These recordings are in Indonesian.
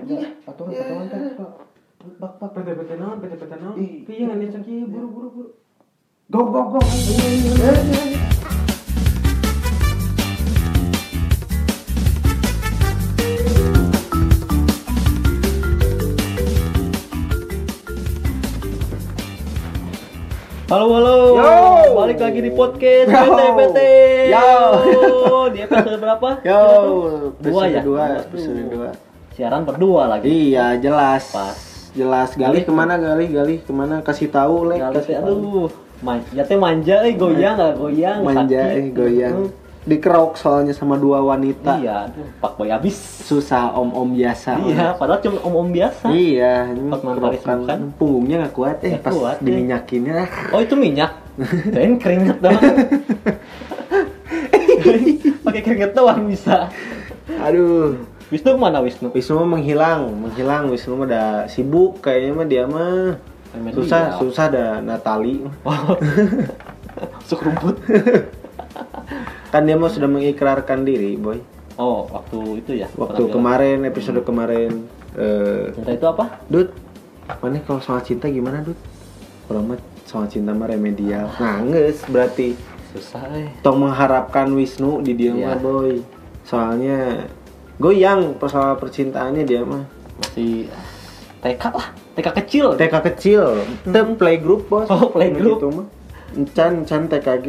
patungan patungan teh pak bak bak pt pt naon pt pt naon Ih. piye ngan dia caki buru buru buru Go go go. Halo halo, Yo. balik lagi di podcast Yo. PT PT. Yo. di episode berapa? Yo, Dua ya? Dua, Aduh. episode dua. Siaran berdua lagi. Iya, jelas. Pas. Jelas. Gali ke mana Gali? Gali ke mana? Kasih tahu, Lek. Kali Kasih aduh, man, ya teh manja, eh goyang nggak goyang, Manja, sakit. eh, goyang. Dikerok soalnya sama dua wanita. Iya, aduh, pak boy abis. Susah om-om biasa. Iya, padahal cuma om-om biasa. Iya, mantan kerokan kan? punggungnya nggak kuat eh Nggak pas kuat, eh. diminyakinnya. Oh itu minyak. Kirain keringet doang. Pakai keringet doang bisa. Aduh, Wisnu ke mana Wisnu? Wisnu mah menghilang, menghilang. Wisnu mah udah sibuk kayaknya mah dia mah susah, susah dah Natali. Oh. Masuk rumput. Kan dia mah sudah mengikrarkan diri, boy. Oh, waktu itu ya. Waktu kemarin episode kemarin eh Cinta itu apa? Dut, mana kalau soal cinta gimana, Dut? Kalau mah soal cinta mah remedial. Nangis berarti Susah eh. tong mengharapkan Wisnu di dia Iya. mah, boy. Soalnya goyang persoalan percintaannya dia mah. Masih TK lah. TK kecil. TK kecil, the playgroup bos. Oh, playgroup. Gitu mah. Encan, encan TKG.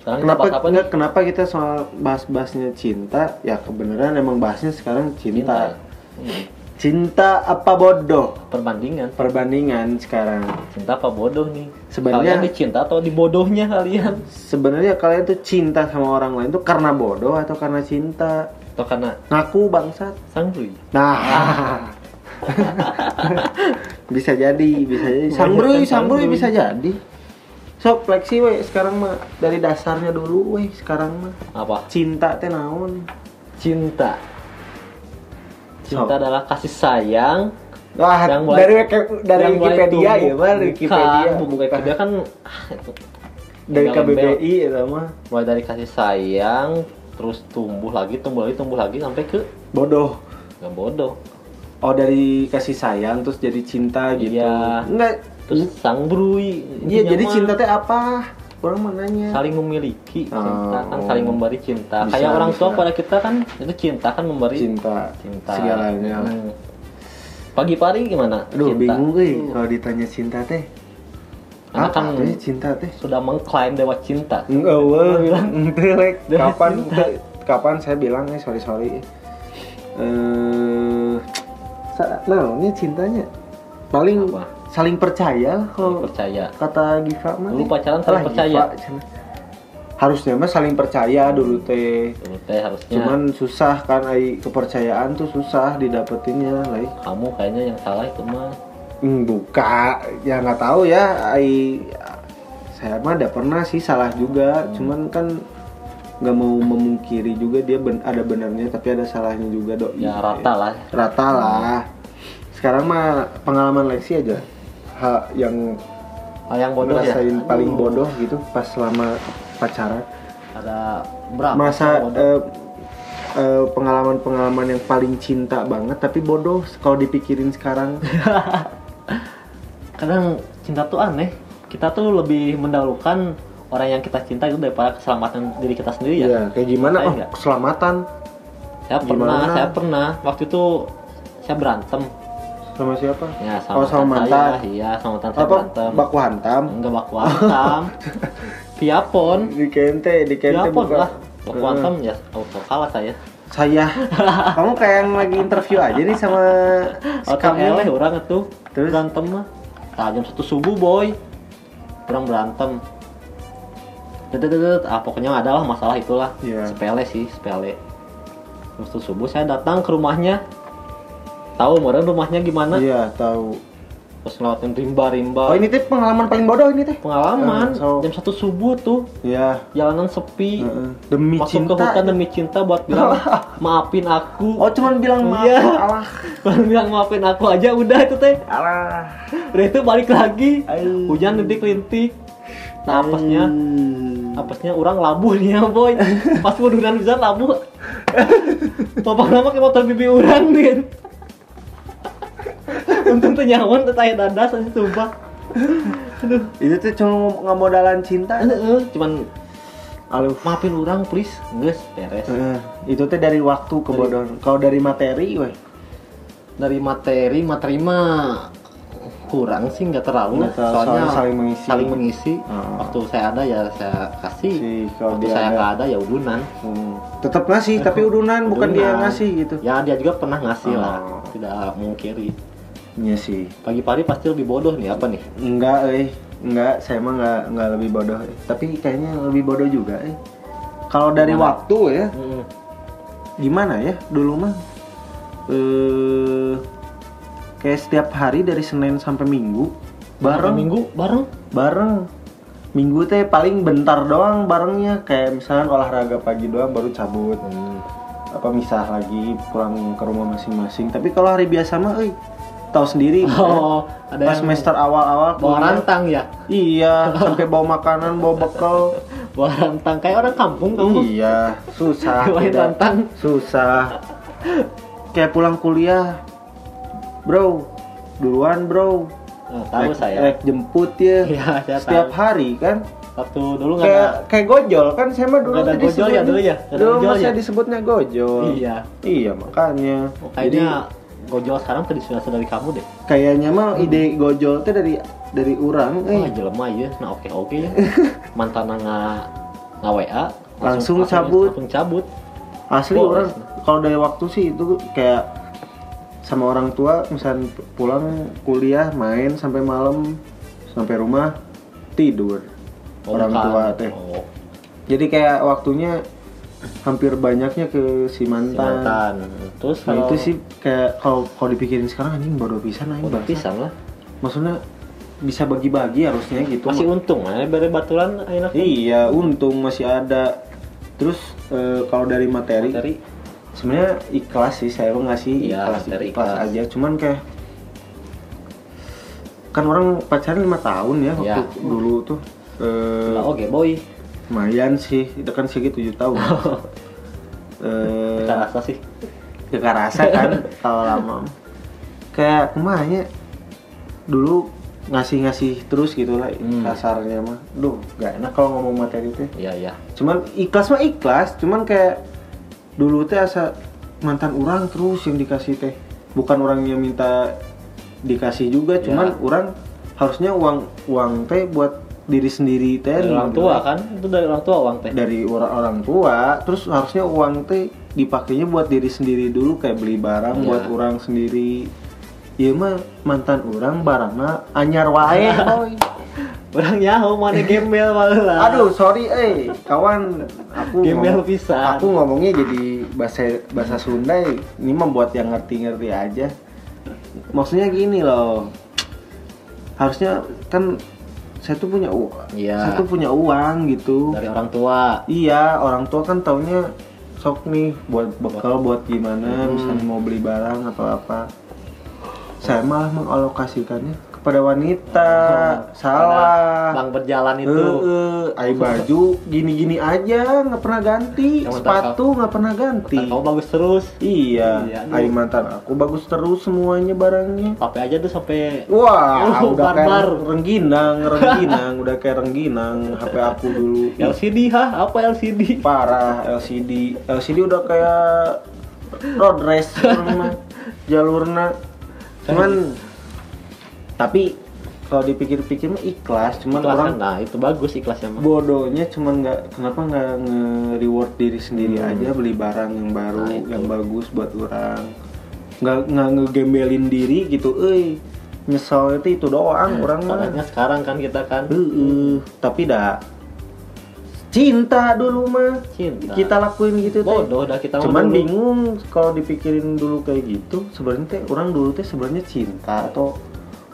Sekarang kita Kenapa bahas enggak, kenapa kita soal bahas-bahasnya cinta? Ya kebenaran emang bahasnya sekarang cinta. Hmm. Cinta apa bodoh? Perbandingan. Perbandingan sekarang. Cinta apa bodoh nih? Sebenarnya- kalian dicinta atau dibodohnya kalian? Sebenarnya kalian tuh cinta sama orang lain tuh karena bodoh atau karena cinta? Atau karena Ngaku bangsat. sanggui? Nah. bisa jadi, bisa jadi. Sambruy, sambruy bisa jadi. So, fleksi we sekarang mah dari dasarnya dulu we sekarang mah. Apa? Cinta teh naon? Cinta. Cinta So. adalah kasih sayang Wah, Yang mulai- dari dari yang Wikipedia ya, Bang, dari Wikipedia. Buku Wikipedia kan ah, itu. dari. KBBI itu mah mulai dari kasih sayang terus tumbuh lagi tumbuh lagi tumbuh lagi sampai ke bodoh. nggak bodoh Oh, dari kasih sayang terus jadi cinta gitu. Iya. Enggak. terus sang brui Iya, jadi cinta teh apa? Orang mau nanya. saling memiliki cinta kan Oh. saling memberi cinta Bisa, kayak orang tua pada kita kan itu cinta kan memberi cinta, cinta segalanya. Hmm. pagi-pagi gimana Aduh, cinta bingung euy kalau ditanya cinta teh. Karena Apa kan teh cinta teh? sudah mengklaim dewa cinta Enggak, wah. bilang. Ente, Lek. Dari Kapan cinta. kapan saya bilang eh sorry sorry. Eh nah, ini cintanya paling Apa? saling percaya lah kalau percaya kata Giva mah. Teh. pacaran saling Alah, percaya. Giva. Harusnya mah saling percaya dulu teh. dulu teh harusnya Cuman susah kan ai kepercayaan tuh susah didapetinnya lah. kamu kayaknya yang salah itu mah buka. Ya nggak tahu ya. Ai saya mah ada pernah sih salah juga. Cuman kan nggak mau memungkiri juga dia ben- ada benarnya tapi ada salahnya juga dok. Ya rata lah. Rata lah. Sekarang mah pengalaman Lexi aja. Ha, yang Ah, yang bodoh ya? ngerasain paling bodoh gitu pas selama pacaran. Ada berapa masa eh, eh, pengalaman-pengalaman yang paling cinta banget tapi bodoh kalau dipikirin sekarang kadang cinta tuh aneh. Kita tuh lebih mendahulukan orang yang kita cinta itu daripada keselamatan diri kita sendiri ya. Ya kayak gimana? Saya oh keselamatan. Saya pernah Gimana? saya pernah. Waktu itu saya berantem. Sama siapa? Ya sama, Oh, sama mantan saya. iya sama mantan saya apa? berantem. Baku hantam? Enggak baku hantam. Via phone. Di kente di kente via buka- lah. Baku Heeh. hantam ya auto kalah saya. Saya? Kamu kayak yang lagi interview aja nih sama si kamu eleh orang itu. Terus? berantem mah nah, jam satu subuh boy. Orang berantem. Ah pokoknya ada lah masalah itulah. Iya. sepele sih sepele. Terus tuh subuh saya datang ke rumahnya. Tahu meren rumahnya gimana? Iya tahu terus ngelewatin rimba-rimba. Oh ini teh pengalaman paling bodoh ini teh pengalaman. Eh, so- jam satu subuh tuh. Ya jalanan sepi. Heeh. demi masuk cinta ke hutan demi cinta buat bilang maafin aku. Oh cuman bilang maaf Iya. alah. Baru bilang maafin aku aja udah itu teh. Alah. Udah itu balik lagi. Aduh. hujan lintik-lintik nah apesnya Hmm. apesnya orang labuh nih ya boy. Pas muduran bisa labuh. Papa nama ke motor bibi orang nih untung tuh nyawan tuh tanya dadas aja sumpah aduh. Itu tuh cuma ngamodalan cinta. Heeh, cuman Aduh. maafin orang please. Geus beres. Eh, itu teh dari waktu kebodohan kalau dari materi weh. Dari materi materi mah kurang sih nggak terlalu. Nggak terlalu, soalnya soalnya saling mengisi. saling mengisi. Ah. waktu saya ada ya saya kasih. Si, kalau waktu dia saya ada- nggak ada ya udunan. Hmm. tetap ngasih tapi udunan bukan dia Udunan. ngasih gitu. Ya dia juga pernah ngasih lah. Oh. tidak mungkiri iya sih. Pagi-pagi pasti lebih bodoh nih apa nih? Enggak eh. Enggak saya mah enggak enggak lebih bodoh. Tapi kayaknya lebih bodoh juga eh. Kalau dari Gimana? waktu ya. Hmm. gimana ya? Dulu mah eh kayak setiap hari dari Senin sampai Minggu bareng. Sampai minggu bareng? Bareng. Minggu teh paling bentar doang barengnya. Kayak misalnya olahraga pagi doang baru cabut. Hmm. apa misah lagi pulang ke rumah masing-masing. Tapi kalau hari biasa mah eh tahu sendiri oh ada pas yang semester awal-awal bawa rantang ya? Iya sampai bawa makanan bawa bekal. Bawa rantang kayak orang kampung kamu iya susah tidak. rantang. Susah. Kayak pulang kuliah bro duluan bro. Nah, tahu Naik- saya. naik jemput ya. Saya setiap tahu. hari kan? Waktu dulu nggak kayak ada kayak gojol kan saya mah dulu ada gojol ya dulu ya? Dulu mah ya? disebutnya gojol. Iya. Iya makanya. Oh, kayaknya gojol sekarang sudah dari kamu deh kayaknya mah ide gojol teh dari dari orang eh Wah jelema ya, nah oke oke ya. Mantan nggak nggak WA, Langsung cabut. langsung cabut. asli Oh, orang kalau dari waktu sih itu kayak sama orang tua misalnya pulang kuliah main sampai malam sampai rumah tidur orang bukan. tua teh Oh, jadi kayak waktunya hampir banyaknya ke si si mantan, mantan. Terus nah kalau itu sih kayak kalau kalau dipikirin sekarang anjing baru bisa naik udah pisang lah. maksudnya bisa bagi-bagi harusnya gitu Masih untung ya, bere baturan enak. iya untung masih ada terus eh, kalau dari materi, Dari sebenarnya ikhlas sih saya ngasih Iya, ikhlas, materi ikhlas ikhlas. aja cuman kayak kan orang pacaran lima tahun ya waktu Iya. dulu tuh eh, lah oke boy. Lumayan sih itu kan segitu tujuh tahun eh Kita rasa sih. gak rasa kan kalau lama kayak kemahnya dulu ngasih-ngasih terus gitu lah Hmm. kasarnya mah duh gak enak kalau ngomong materi teh Iya iya. cuman ikhlas mah ikhlas cuman kayak dulu teh asa mantan orang terus yang dikasih teh bukan orang yang minta dikasih juga cuman Ya. orang harusnya uang uang teh buat diri sendiri teh Dari orang tua kan? Itu dari orang tua uang teh. dari orang orang tua terus harusnya uang teh dipakainya buat diri sendiri dulu kayak beli barang Iya. buat orang sendiri Iya mah mantan orang barangnya anyar wae. Orang nyaho mana gembel malah. Aduh sorry eh kawan aku Gembel pisan. Aku ngomongnya jadi bahasa bahasa Sunda eh. ini mah buat yang ngerti-ngerti aja. Maksudnya gini loh. Harusnya kan saya tuh punya uang. Iya. Saya tuh punya uang gitu. Dari orang tua. Iya, orang tua kan taunya sok nih buat bekal buat gimana, Hmm. misalnya mau beli barang atau apa. Saya malah mengalokasikannya kepada wanita. Salah. Bang berjalan itu. eh, ai baju gini-gini aja nggak pernah ganti, mantan sepatu nggak pernah ganti. Kau bagus terus. Iya, Iya, ai mantan aku bagus terus semuanya barangnya. Pakai aja tuh sampai Wah, Uh, udah kayak barbar. rengginang, rengginang, udah kayak rengginang HP aku dulu. LCD hah? Apa LCD? parah LCD LCD udah kayak road race jalurna cuman tapi kalau dipikir-pikir mah ikhlas cuman Ikhlas orang kan? Nah itu bagus ikhlasnya mah. bodohnya cuman nggak kenapa nggak nge-reward diri sendiri Hmm. aja beli barang yang baru Nah, itu. yang bagus buat orang nggak nggak ngegembelin diri gitu eh nyesel itu itu doang orang mah sekarang kan kita kan Heeh, tapi dah cinta dulu mah cinta. kita lakuin gitu teh. bodoh dah kita Cuman dulu. bingung kalau dipikirin dulu kayak gitu, sebenarnya teh orang dulu teh sebenarnya cinta atau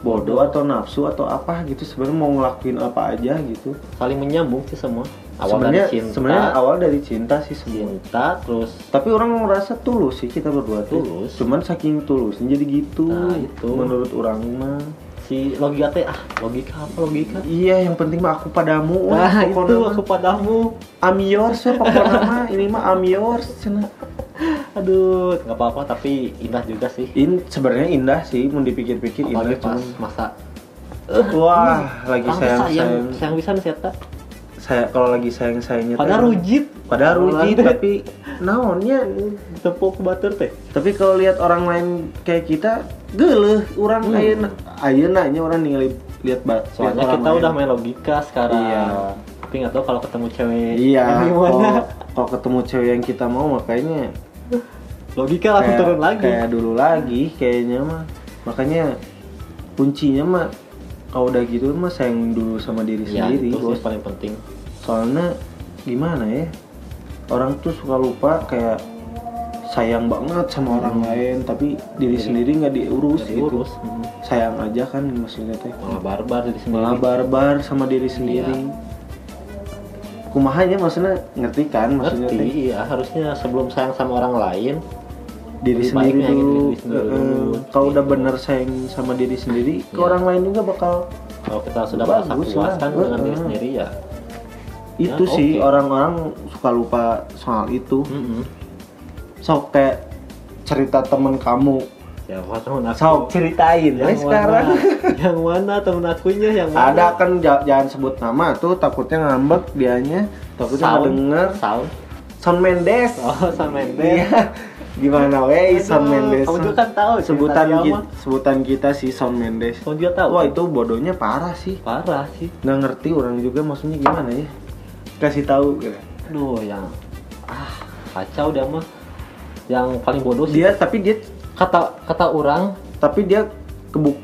bodoh atau nafsu atau apa gitu sebenarnya mau ngelakuin apa aja gitu. saling menyambung sih semua. Awal Sebenarnya dari cinta, sebenarnya awal dari cinta sih semua. cinta terus Tapi orang merasa tulus sih kita berdua tuh. Tulus. Cuman saking tulusnya jadi gitu. Nah, itu. Menurut orang mah. si logika teh ah logika apa logika? Iya, yang penting mah aku padamu. wah, Nah itu aku padamu. I'm yours ya pokoknya mah. Ini mah I'm yours cenah. Aduh. Nggak apa-apa tapi indah juga sih. In sebenarnya indah sih, mau dipikir-pikir indah pas cuman masa wah lagi sayang sayang sayang sayang bisa nih saya kalau lagi sayang sayangnya pada rujit. Pada rujit tapi naonnya tepuk batur teh. Tapi kalau lihat orang lain kayak kita geleh. Orang Hmm. ayeuna ayeuna nya orang ningali lihat soalnya kita lain. udah main logika sekarang. Iya. tapi nggak tahu kalau ketemu cewek iya kalau ketemu cewek yang kita mau makanya logika langsung turun lagi. kayak dulu lagi kayaknya mah. Makanya kuncinya mah kalau udah gitu mah sayang dulu sama diri ya sendiri itu bos. sih paling penting. Soalnya gimana ya orang tuh suka lupa kayak sayang banget sama orang lain tapi diri Jadi- sendiri nggak diurus, gitu diurus. Hmm. sayang aja kan maksudnya teh. Malah barbar diri sendiri. Malah barbar sama diri sendiri kumahanya maksudnya ngerti kan maksudnya teh ngerti ya harusnya sebelum sayang sama orang lain diri sendiri baiknya gitu, dulu diri sendiri dulu. kalau udah bener sayang sama diri sendiri ke Iya. orang lain juga bakal kalau kita sudah merasa Bagus puas kan dengan diri Heeh. sendiri ya itu Ya, sih oke. orang-orang suka lupa soal itu Mm-mm. sok kayak cerita temen kamu siapa temen aku? Sok ceritain ya yang sekarang. Mana? yang mana temen akunya yang mana? ada kan ja- jangan sebut nama tuh takutnya ngambek dianya takutnya nggak sound. denger. Sound. Son Mendes. Oh sama Mendes. Iya. Gimana weh Son Mendes. kamu juga kan tahu sebutan kita, sebutan kita sih Son Mendes. Kamu juga tahu? Wah itu bodohnya parah sih. Parah sih. Nggak ngerti orang juga maksudnya gimana ya? Kasih tahu gitu. aduh yang ah kacau dia mah yang paling bodoh sih. Dia tapi dia kata kata orang tapi dia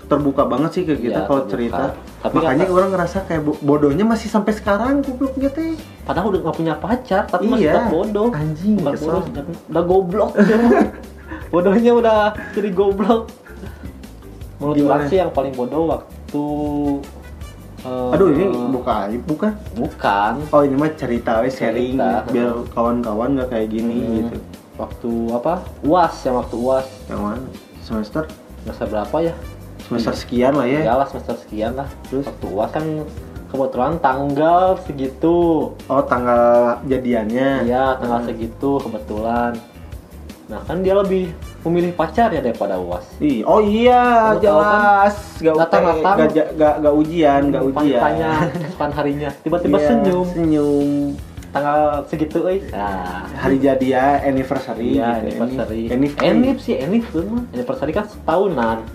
terbuka banget sih ke kita Iya, kalau terbuka. cerita Tapi makanya kata- orang ngerasa kayak bo- bodohnya masih sampai sekarang gobloknya teh padahal udah nggak punya pacar tapi masih Iya. tetap bodoh Anjing, bukan kesel. bodoh udah, udah goblok bodohnya udah jadi goblok menurut Gimana? sih yang paling bodoh waktu eh, aduh ini buka aib bukan bukan oh ini mah cerita we sharing Cerita. biar kawan-kawan nggak kayak gini Hmm, gitu waktu apa? Uas yang waktu uas yang mana? Semester? Semester berapa ya? Semester sekian lah ya. Ya lah semester sekian lah. Terus? waktu uas kan kebetulan tanggal segitu. Oh tanggal jadiannya? Iya tanggal segitu kebetulan. Nah kan dia lebih memilih pacar ya daripada uas Ih, oh iya tahu kan? jelas. Gak Datang-datang. gak, ja- gak, gak ujian gak ujian. tanya kesukaan harinya. Tiba-tiba Iya, senyum. senyum tanggal segitu eh nah. Hari jadi ya anniversary iya gitu. anniversary. Enif, enif. Sih enif tuh mah. Anniversary kan setahunan.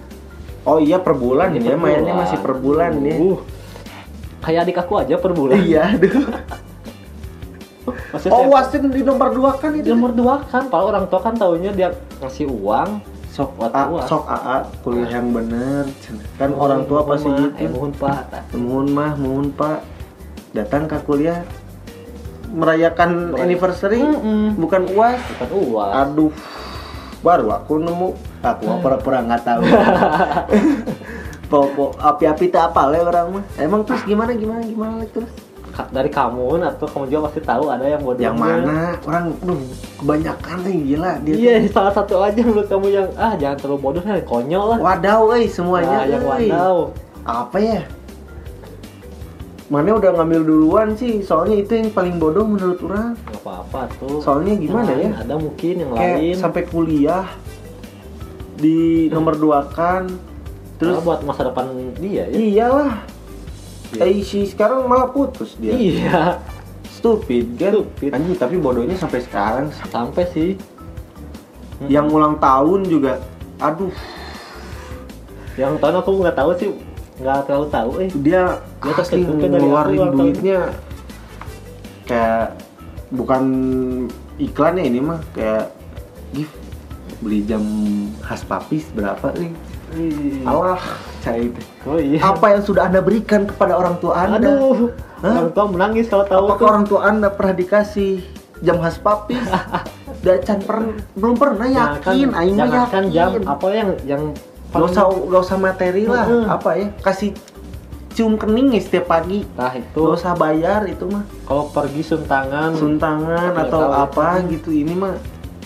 Oh iya per bulan ya mainnya masih per bulan ya. Uh. Kayak adik aku aja per bulan. Iya aduh. Maksudnya oh wasin di nomor dua kan Dia itu nomor dua kan, kalau orang tua kan taunya dia ngasih uang. Sok A, sok AA kuliah yang bener. Kan orang tua pasti gitu. Eh, mohon pak. mohon mah mohon pak. Datang ke kuliah merayakan anniversary Mm-mm. bukan uas Bukan uang. aduh baru aku nemu aku mah pura-pura nggak tahu Popo api-api tak apa lah orang mah emang terus gimana gimana gimana terus Dari kamu atau kamu juga pasti tahu ada yang bodohnya. yang mana orang aduh kebanyakan nih gila dia Iya, tuh. salah satu aja menurut kamu yang ah jangan terlalu bodoh ya, konyol lah. wadaw eh semuanya Nah, yang wadaw. apa ya mana udah ngambil duluan sih soalnya itu yang paling bodoh menurut orang Gak apa-apa tuh. soalnya gimana Yang ya Ada mungkin yang kayak lain. sampai kuliah di nomor dua kan Terus terus buat masa depan dia ya. iyalah Iya. eh si sekarang malah putus dia Iya. stupid kan Stupid. anjing tapi bodohnya sampai sekarang Sampai sih. yang ulang tahun juga aduh Yang tahun aku nggak tahu sih, nggak terlalu tahu eh. dia dari ngeluarin aku duitnya. Kayak bukan iklan ya ini mah kayak gift. Beli jam khas papis berapa nih Allah cai itu. Oh iya. apa yang sudah anda berikan kepada orang tua anda? Aduh. Hah? Orang tua menangis kalau tahu apakah orang tua anda pernah dikasih jam khas papis? Dacan per- belum pernah Jangan yakin aing mah jangan kan yakin. jam apa yang yang gak usah gak usah materi lah Heeh. apa ya kasih cium kening ya setiap pagi. Nah itu. Gak usah bayar itu mah. Kalau pergi suntangan. Suntangan atau apa itu. gitu ini mah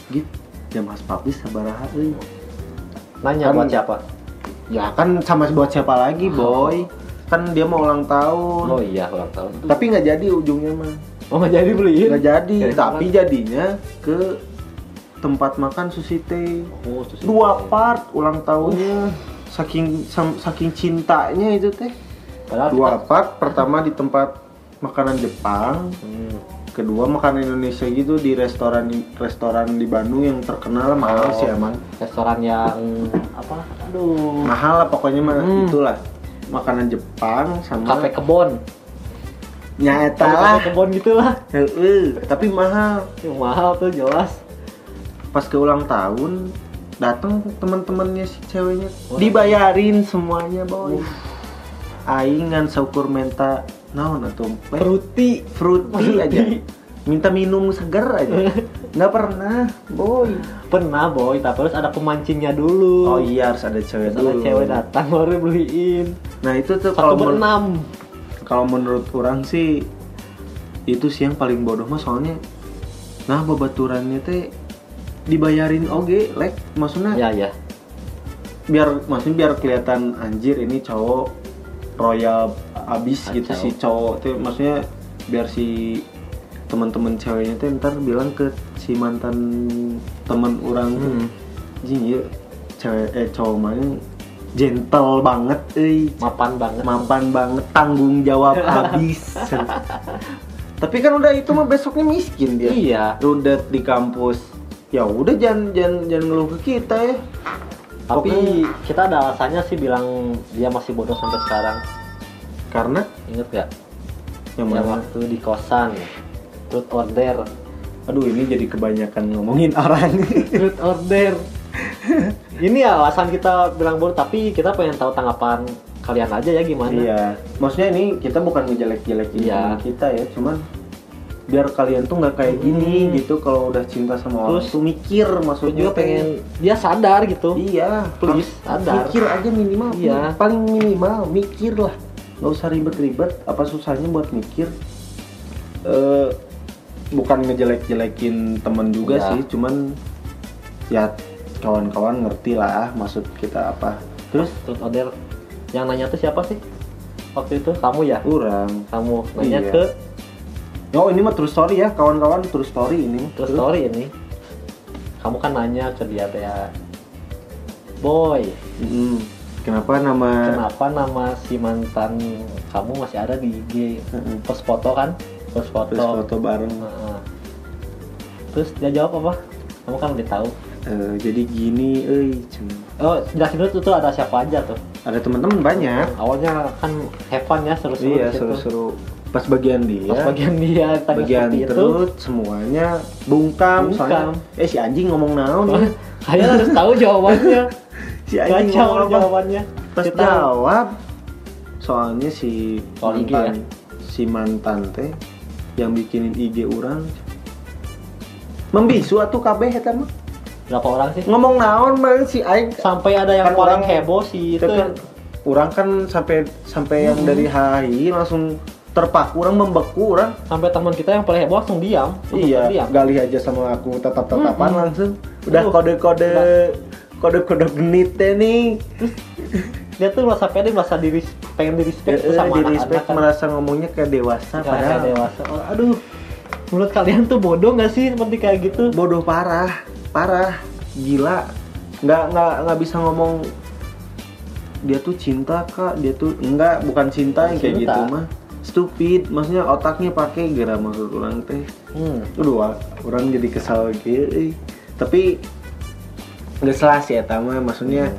gitu. Jam khas papis sabaraha euy. nanya Kan- buat siapa? Ya kan sama buat siapa lagi boy. Kan dia mau ulang tahun. Oh iya ulang tahun tapi nggak jadi ujungnya mah. Oh nggak jadi beliin? Nggak jadi. Dari tapi jadinya ke tempat makan sushi teh Oh, sushi dua teh. part ulang tahunnya saking sam- saking cintanya itu teh Padahal dua kita- part pertama di tempat makanan Jepang Hmm. kedua makanan Indonesia gitu di restoran restoran di Bandung yang terkenal mahal Oh. sih emang restoran yang apa? Aduh. mahal lah pokoknya mah Hmm. itulah makanan Jepang sama Kafe kebon. nyaeta Kafe lah kebon gitulah. Tapi mahal Yang mahal tuh jelas. Pas ke ulang tahun datang teman-temannya si ceweknya Oh. dibayarin semuanya boy aing ngan saukur menta naon Leh, Fruity. fruity aja minta minum seger aja nggak pernah boy Pernah boy, tapi harus ada pemancingnya dulu. oh iya harus ada cewek ada dulu cewek datang baru beliin. nah itu tuh kalau men- berenam. kalau menurut orang sih itu sih yang paling bodoh mah soalnya nah babaturannya teh dibayarin oge lek maksudnya Ya ya. biar maksudnya biar kelihatan anjir ini cowok royal abis gitu Kacau. si cowok tuh maksudnya biar si teman-teman ceweknya tuh ntar bilang ke si mantan teman orang tuh Hmm. "Jing, ieu cewek eh cowok mana gentle banget euy Mapan banget. mapan banget tanggung jawab habis tapi kan udah itu mah besoknya miskin dia Iya. rudet di kampus ya udah jangan jangan jangan ngeluh ke kita ya Tapi Pokoknya- kita ada alasannya sih bilang dia masih bodoh sampai sekarang. karena Ingat gak? yang Yang waktu di kosan. Truth order. aduh ini jadi kebanyakan ngomongin orang Truth order. Ini ya alasan kita bilang bodoh, tapi kita pengen tahu tanggapan kalian aja ya gimana. iya maksudnya ini kita bukan ngejelek-jelekin Iya. kita ya cuman biar kalian tuh nggak kayak gini Hmm. gitu kalau udah cinta sama orang Terus, tuh mikir maksudnya juga pengen dia sadar gitu. iya Please, sadar. mikir aja minimal Iya. paling minimal mikir lah nggak usah ribet-ribet apa susahnya buat mikir eh bukan ngejelek-jelekin temen juga Iya. sih cuman ya kawan-kawan ngerti lah maksud kita apa Terus truth order yang nanya tuh siapa sih? Waktu itu kamu ya? kurang Kamu nanya Iya. ke oh ini mah true story ya kawan-kawan true story ini Terus story ini. Kamu kan nanya ke dia teh ya. Boy, Mm-mm. kenapa nama kenapa nama si mantan kamu masih ada di IG? Mm-mm. Post foto kan? Post foto. terus foto bareng Heeh. Terus dia jawab apa? Kamu kan udah tahu. Eh, jadi gini cen- Oh, jelasin dulu tuh, tuh ada siapa aja tuh. ada teman-teman banyak Awalnya kan have fun ya seru-seru iya seru-seru pas bagian dia Pas bagian dia tanya bagian seperti itu, terus semuanya bungkam, Bungkam. soalnya eh si anjing ngomong naon ya kalian harus tahu jawabannya. si anjing Kacau ngomong apa jawabannya. pas Kita- jawab soalnya si IG mantan ya? si mantan teh yang bikinin IG orang membisu atuh kabeh eta mah berapa orang sih? ngomong naon mah si aing Sampai ada yang Kan paling orang- heboh sih itu. kan orang kan sampai sampai yang Hmm. dari HI langsung terpaku orang membeku orang Sampai teman kita yang paling heboh langsung diam. iya diam. galih aja sama aku tatap tatapan Mm-mm. langsung udah Aduh. kode kode kode kode genit nih Dia tuh merasa pede, merasa diri pengen di respect tuh Eh, sama di anak-anak respect kan. merasa ngomongnya kayak dewasa Kayak padahal dewasa. Oh, aduh. Menurut kalian tuh bodoh gak sih seperti kayak gitu? bodoh parah parah gila nggak nggak nggak bisa ngomong dia tuh cinta kak dia tuh enggak bukan cinta yang kayak gitu mah stupid maksudnya otaknya pakai gara maksud orang teh Hmm. Aduh, orang jadi kesal gitu. Tapi nggak salah sih ya maksudnya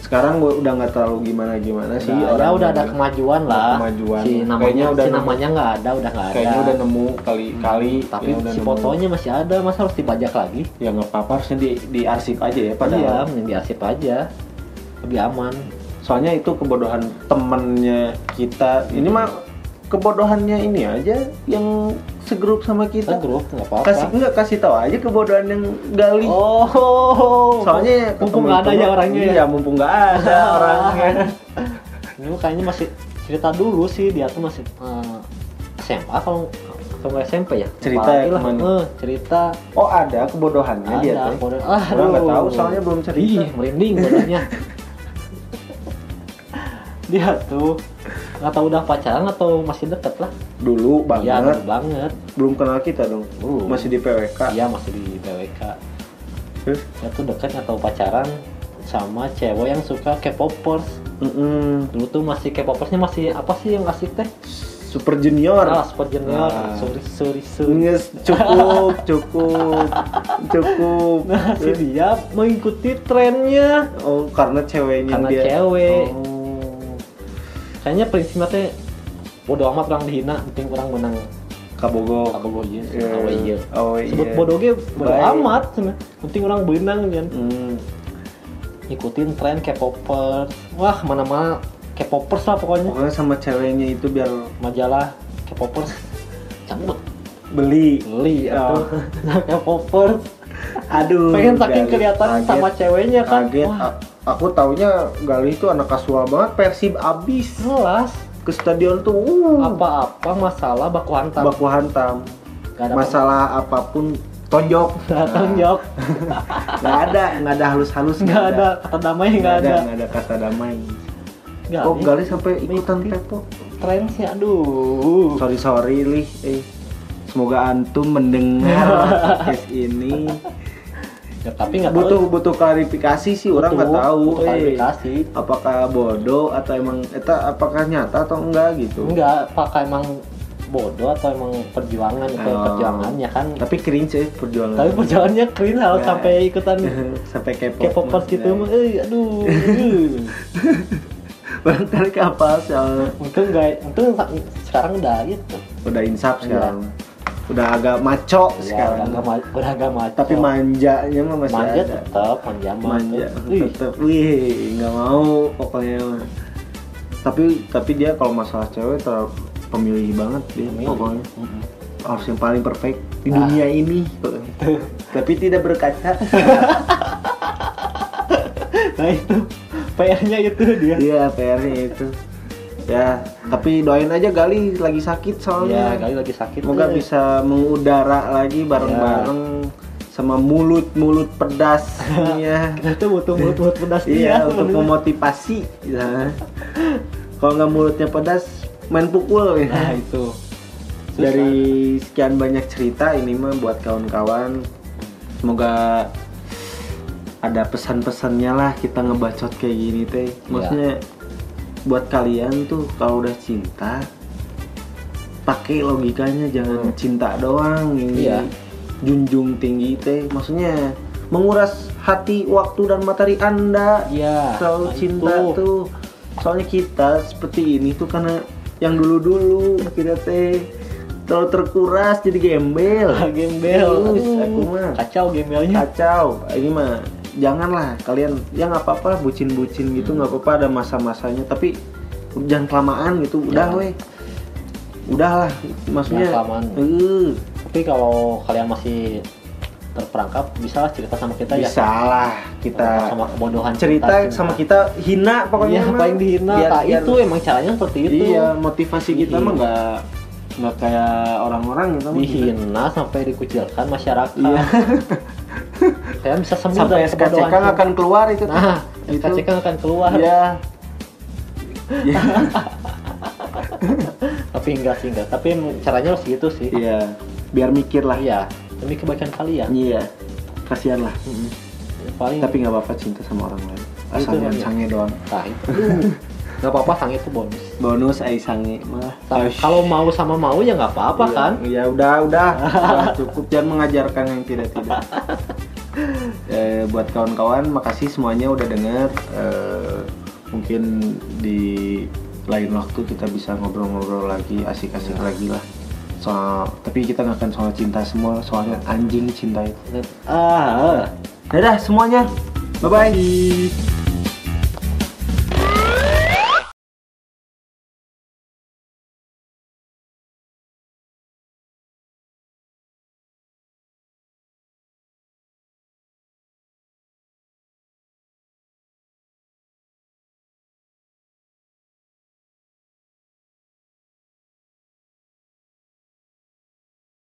sekarang gua udah nggak terlalu gimana gimana sih Nah, ya orang udah ada yang- kemajuan lah. kemajuan. Si namanya, Kayaknya udah si namanya nggak ada, udah nggak ada. kayaknya udah nemu kali-kali Tapi ya udah si nemu. fotonya masih ada, masa harus dibajak lagi? ya nggak apa-apa harusnya di di arsip aja ya padahal Iya, mending diarsip aja. Lebih aman. soalnya itu kebodohan temennya kita ini mah kebodohannya ini aja yang segrup sama Kita. Kita grup nggak apa-apa. kasih enggak kasih tahu aja kebodohan yang gali. Oh, soalnya mumpung nggak ada ya orangnya ya. iya mumpung nggak ada orangnya. Ini kayaknya masih cerita dulu sih dia tuh masih eh, SMA kalau kalau nggak SMP ya? Cerita ya lah, eh, cerita. Oh ada kebodohannya dia ada teh bodoh ah nggak tahu, soalnya belum cerita. Ih, merinding bodohnya dia tuh nggak tahu udah pacaran atau masih deket lah dulu Iya banget dulu banget belum kenal kita dong Belum. masih di PWK iya masih di PWK Terus? dia tuh dekat atau pacaran sama cewek yang suka K-popers Mm-mm. dulu tuh masih K-popersnya masih apa sih yang asik teh Super Junior. ah Super Junior Ah. sorry sorry sorry Yes, cukup, cukup, cukup. nah si dia mengikuti trennya Oh, karena ceweknya karena dia. cewek Oh. Kayaknya prinsipnya teh bodo amat orang dihina penting orang menang Kabogo. kabogo Iya. awe ieu Oh, sebut iya. bodoh ge bodo amat cenah. penting orang benang kan Hmm. ikutin tren K-popers wah mana-mana K-popers lah pokoknya Pokoknya sama ceweknya itu biar majalah K-popers cabut beli. beli Oh. atau K-popers Aduh. pengen saking kelihatan Kaget. sama ceweknya kan Kaget. wah A- aku taunya Gali itu anak kasual banget. Persib abis jelas ke stadion tuh. Uh, apa-apa masalah baku hantam baku hantam. Ada Masalah apa pun tonjok. datang jawab Nggak ada, nggak ada halus-halus. nggak ada kata damai nggak ada nggak ada kata damai. nggak Oh, ada. Gali sampai ikutan tepo. tren sih aduh Sorry sorry lih. Eh, semoga antum mendengar podcast ini. Ya, tapi nggak Butuh tahu butuh klarifikasi sih, orang nggak tahu. butuh eh. klarifikasi apakah bodoh atau emang eta apakah nyata atau enggak gitu enggak apakah emang bodoh atau emang perjuangan itu Oh. perjuangannya kan tapi cringe ya perjuangan tapi perjuangannya keren lah Ya. sampai ikutan sampai kepo K-popers gitu Nah, mah eh aduh barangkali ke apa soal untung enggak untung sekarang udah gitu udah insaf Iya. sekarang udah agak maco ya, sekarang. udah agak udah agak macam tapi manjanya mah masih manja ada. tetap manja mah manja Wih, tetep. Wih nggak mau pokoknya tapi tapi dia kalau masalah cewek terlalu pemilih banget dia milih. pokoknya. Mm-mm. harus yang paling perfect di Ah. dunia ini. Tapi tidak berkaca. Nah itu PR-nya itu dia. Iya PR-nya itu ya tapi doain aja Gali lagi sakit ya soalnya kali lagi sakit semoga eh. bisa mengudara lagi bareng-bareng sama mulut-mulut pedas ya kita tuh butuh mulut-mulut pedas iya dia untuk memotivasi ya. kalau nggak mulutnya pedas main pukul ya nah itu Susah. dari sekian banyak cerita ini mah buat kawan-kawan semoga ada pesan-pesannya lah kita ngebacot kayak gini teh Iya. maksudnya buat kalian tuh kalau udah cinta pakai logikanya jangan Hmm. cinta doang ini Iya. junjung tinggi teh. Maksudnya menguras hati waktu dan materi anda. Iya. Kalau cinta itu. tuh. Soalnya kita seperti ini tuh karena yang dulu-dulu kita teh terlalu terkuras jadi gembel. Gembel. Aku mah kacau gembelnya kacau. Ini mah janganlah kalian ya nggak apa-apa bucin-bucin gitu nggak apa-apa ada masa-masanya tapi jangan kelamaan gitu udah Jangan. weh udahlah maksudnya Jangan kelamaan. eh, tapi kalau kalian masih terperangkap bisa lah cerita sama kita ya bisa lah kita sama kebodohan cerita cinta. sama kita hina pokoknya Iya, mah. paling dihina Biar- nah, biar- itu emang caranya seperti itu Iya, motivasi kita Iya. mah nggak nggak kayak orang-orang gitu. dihina sampai dikucilkan masyarakat Iya. kalian bisa sembuh Sampai dari SKCK cinta. akan keluar itu. tuh. nah Itu. SKCK akan keluar Iya. Iya. tapi enggak sih enggak tapi caranya harus gitu sih Iya. Biar mikir lah. iya demi kebaikan kalian Iya. Kasihan lah. Mm-mm. Ya, paling Tapi nggak apa-apa cinta sama orang lain. Asal jangan kan, sange doang. nah itu nggak apa-apa sang itu bonus Bonus ai sange malah. Sa- Aish. kalau mau sama mau ya nggak apa-apa Iya, kan Iya udah udah, Udah, cukup jangan mengajarkan yang tidak tidak. eh, buat kawan-kawan makasih semuanya udah denger. Eh, mungkin di lain waktu kita bisa ngobrol-ngobrol lagi asik-asik lagi lah. Soal tapi kita nggak akan soal cinta semua soalnya anjing cinta itu. Ah dadah semuanya. Bye bye